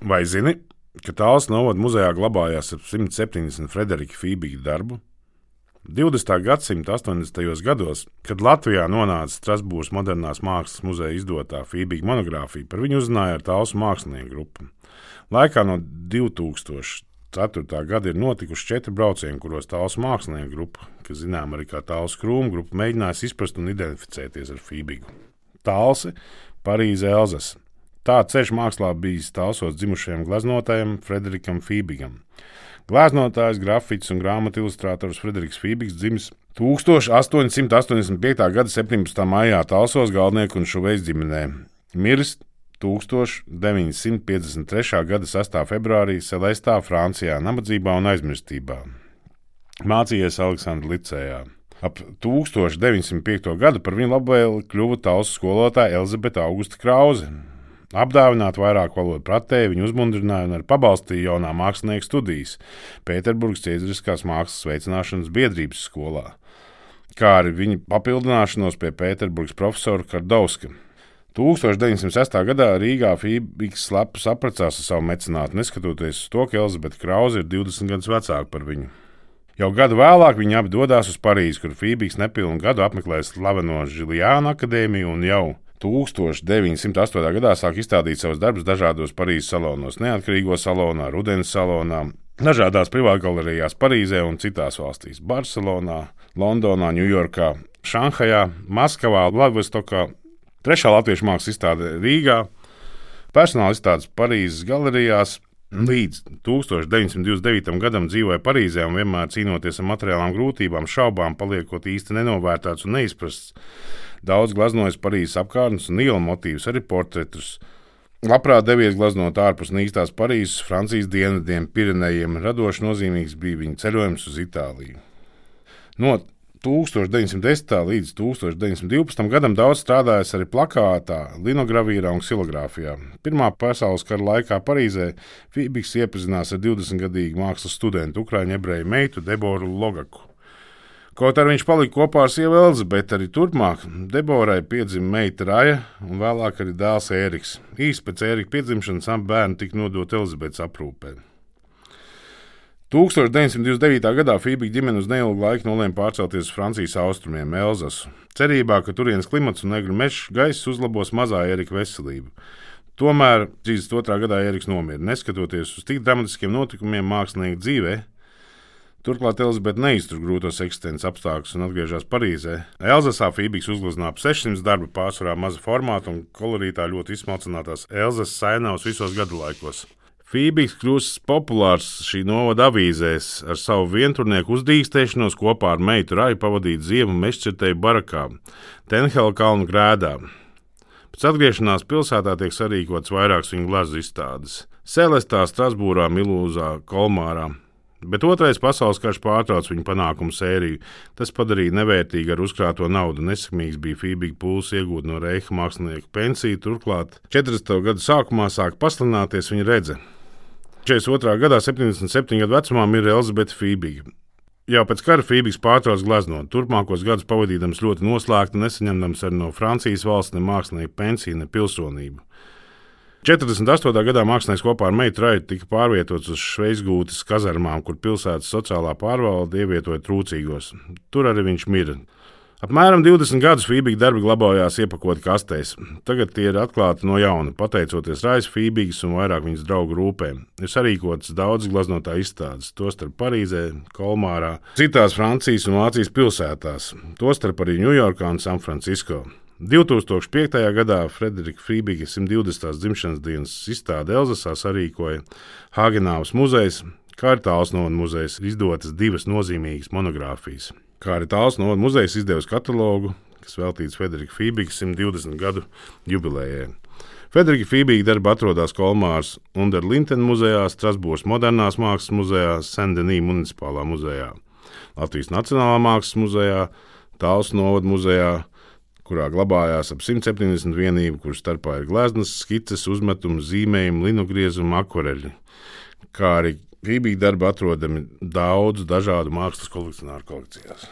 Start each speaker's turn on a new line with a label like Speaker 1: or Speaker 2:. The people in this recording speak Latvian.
Speaker 1: Vai zini, ka Tāls novada muzejā glabājās ap 170 Frederika Fībīga darbu? 20. gadsimta 80. gados, kad Latvijā nonāca Strasbūras modernās mākslas muzeja izdotā Fībīga monogrāfija, par viņu uzzināja ar Tāls mākslinieku grupu. Laikā no 2004. gada ir notikuši četri braucieni, kuros Tāls mākslinieku grupa, kas zinām arī kā Tāls krūmu grupa, mēģinājis izprast un identificēties ar Fībīgu. Tālsi, Parīze, Elzas. Tā ceļš mākslā bijis Tālsos dzimušajam gleznotājam Frederikam Fībigam. Glāznotājs, grafiks un grāmatu ilustrators Frederiks Fībiks dzimis 1885. gada 17. maijā Talsos Galdnieku un Šuvejas ģimenē. Miris 1953. gada 6. februārī Celestā, Francijā, nabadzībā un aizmirstībā. Mācījies Aleksandra Licējā. Ap 1905. gadu par viņu labvēli kļuva tautas skolotāja Elizabete Augusta Krause. Apdāvināt vairāk valodu pratēji, viņu uzmundrināja un arī pabalstīja jaunā mākslinieka studijas Pēterburgas Ciedriskās mākslas veicināšanas biedrības skolā, kā arī viņa papildināšanos pie Pēterburgas profesora Kardauska. 1906. gadā Rīgā Fībiks slepus apprecās ar savu mecenātu, neskatoties uz to, ka Elizabete Krause ir 20 gadus vecāka par viņu. Jau gadu vēlāk viņi abi dodas uz Parīzi, kur Fībiks nepilnu gadu apmeklēs slaveno Žiljāna akadēmiju un jau 1908. gadā sāk izstādīt savus darbus dažādos Parīzes salonos, neatkarīgo salonā, Rudens salonā, dažādās privātgalerijās Parīzē un citās valstīs - Barcelonā, Londonā, Ņujorkā, Šanhajā, Maskavā, Vladivostokā, trešā latviešu mākslas izstāde Rīgā, personāla izstādes Parīzes galerijās. Līdz 1929. gadam dzīvoja Parīzē un vienmēr cīnoties ar materiālām grūtībām, šaubām, paliekot īsti nenovērtēts un neizprasts. Daudz glaznojas Parīzes apkārtnes un ielu motīvus, arī portretus. Labprāt devies gleznot ārpus īstās Parīzes, Francijas dienvidiem, Pirenejiem. Radoši nozīmīgs bija viņa ceļojums uz Itāliju. No 1910. līdz 1912. gadam daudz strādājis arī plakātā, linogravīrā un silogrāfijā. Pirmā pasaules kara laikā Parīzē Fībiks iepazinās ar 20-gadīgu mākslas studentu, Ukrāņu ebreju meitu Deboru Logaku. Kaut arī viņš palika kopā ar sievu Elizabeti, arī turpmāk Deborai piedzima meita Raja un vēlāk arī dēls Ēriks. Īsi pēc Ērika piedzimšanas abi bērni tika nodoti Elizabetes aprūpē. 1929. gadā Fībika ģimene uz neilgu laiku nolēma pārcelties uz Francijas austrumiem, Elzasu, cerībā, ka turienes klimats un negru meža gaiss uzlabos mazā Erika veselību. Tomēr 32. gadā Eriks nomira, neskatoties uz tik dramatiskiem notikumiem mākslinieka dzīvēm. Turklāt Elizabete neiztur grūtos eksistences apstākļus un atgriežas Parīzē. Elzasā Fībiks uzgleznoja ap 600 darbu, pārsvarā maza formāta un kolorītā ļoti izsmalcinātās Elzas sainavas visos gadu laikos. Fībiks kļūst populārs šī novada avīzēs ar savu vienturnieku uzdīkstēšanos kopā ar meitu Raju pavadīt ziemu mešķirtēju barakā, Tenhela kalnu grēdā. Pēc atgriešanās pilsētā tiek sarīkots vairākas viņa glazu izstādes - Celestā, Strasbūrā, Milūzā, Kolmārā. Bet otrais pasaules karš pārtrauca viņa panākumu sēriju. Tas padarīja nevērtīgu ar uzkrāto naudu. Nesekmīgs bija Fībīga pūles iegūt no Reicha mākslinieku pensiju. Turklāt 40. gadu sākumā sāka paslināties viņa redze. 42. gadā, 77 gadu vecumā, ir Elizabete Fībīga. Jau pēc kara Fībīgs pārtrauca gleznot. Turpmākos gadus pavadījams ļoti noslēgti, nesaņemdams arī no Francijas valsts ne mākslinieku pensiju, ne pilsonību. 48. gadā mākslinieks kopā ar meitu Raitu tika pārvietots uz Šveicgūtas kazarmām, kur pilsētas sociālā pārvalde ievietoja trūcīgos. Tur arī viņš mirra. Apmēram 20 gadus Fībīga darbi glabājās iepakoti kastēs. Tagad tie ir atklāti no jauna, pateicoties Raisa Fībīgas un vairāk viņas draugu rūpēm. Ir sarīkotas daudz glaznotā izstādes, tostarp Parīzē, Kolmārā, citās Francijas un Vācijas pilsētās, tostarp arī Ņujorkā un Sanfrancisko. 2005. gadā Frederika Frībiga 120. dzimšanas dienas izstāde Elzasā sarīkoja Hāgenāvas muzejs, kā arī Tālsnovas muzejs izdotas divas nozīmīgas monogrāfijas. Kā arī Tālsnovas muzejs izdevusi katalogu, kas veltīts Frederika Frībiga 120 gadu jubilejai. Frederika Fībīga darba atrodas Kolmāras un Linteņa muzejā, Strasbūras modernās mākslas muzejā, Sendenī municipālā muzejā, Latvijas Nacionālā mākslas muzejā, Tāls novada muzejā, kurā glabājās ap 170 vienību, kur starpā ir gleznas, skices, uzmetumi, zīmējumi, linogriezumi, akvareļi, kā arī Fībija darbi atrodami daudz dažādu mākslas kolekcionāru kolekcijās.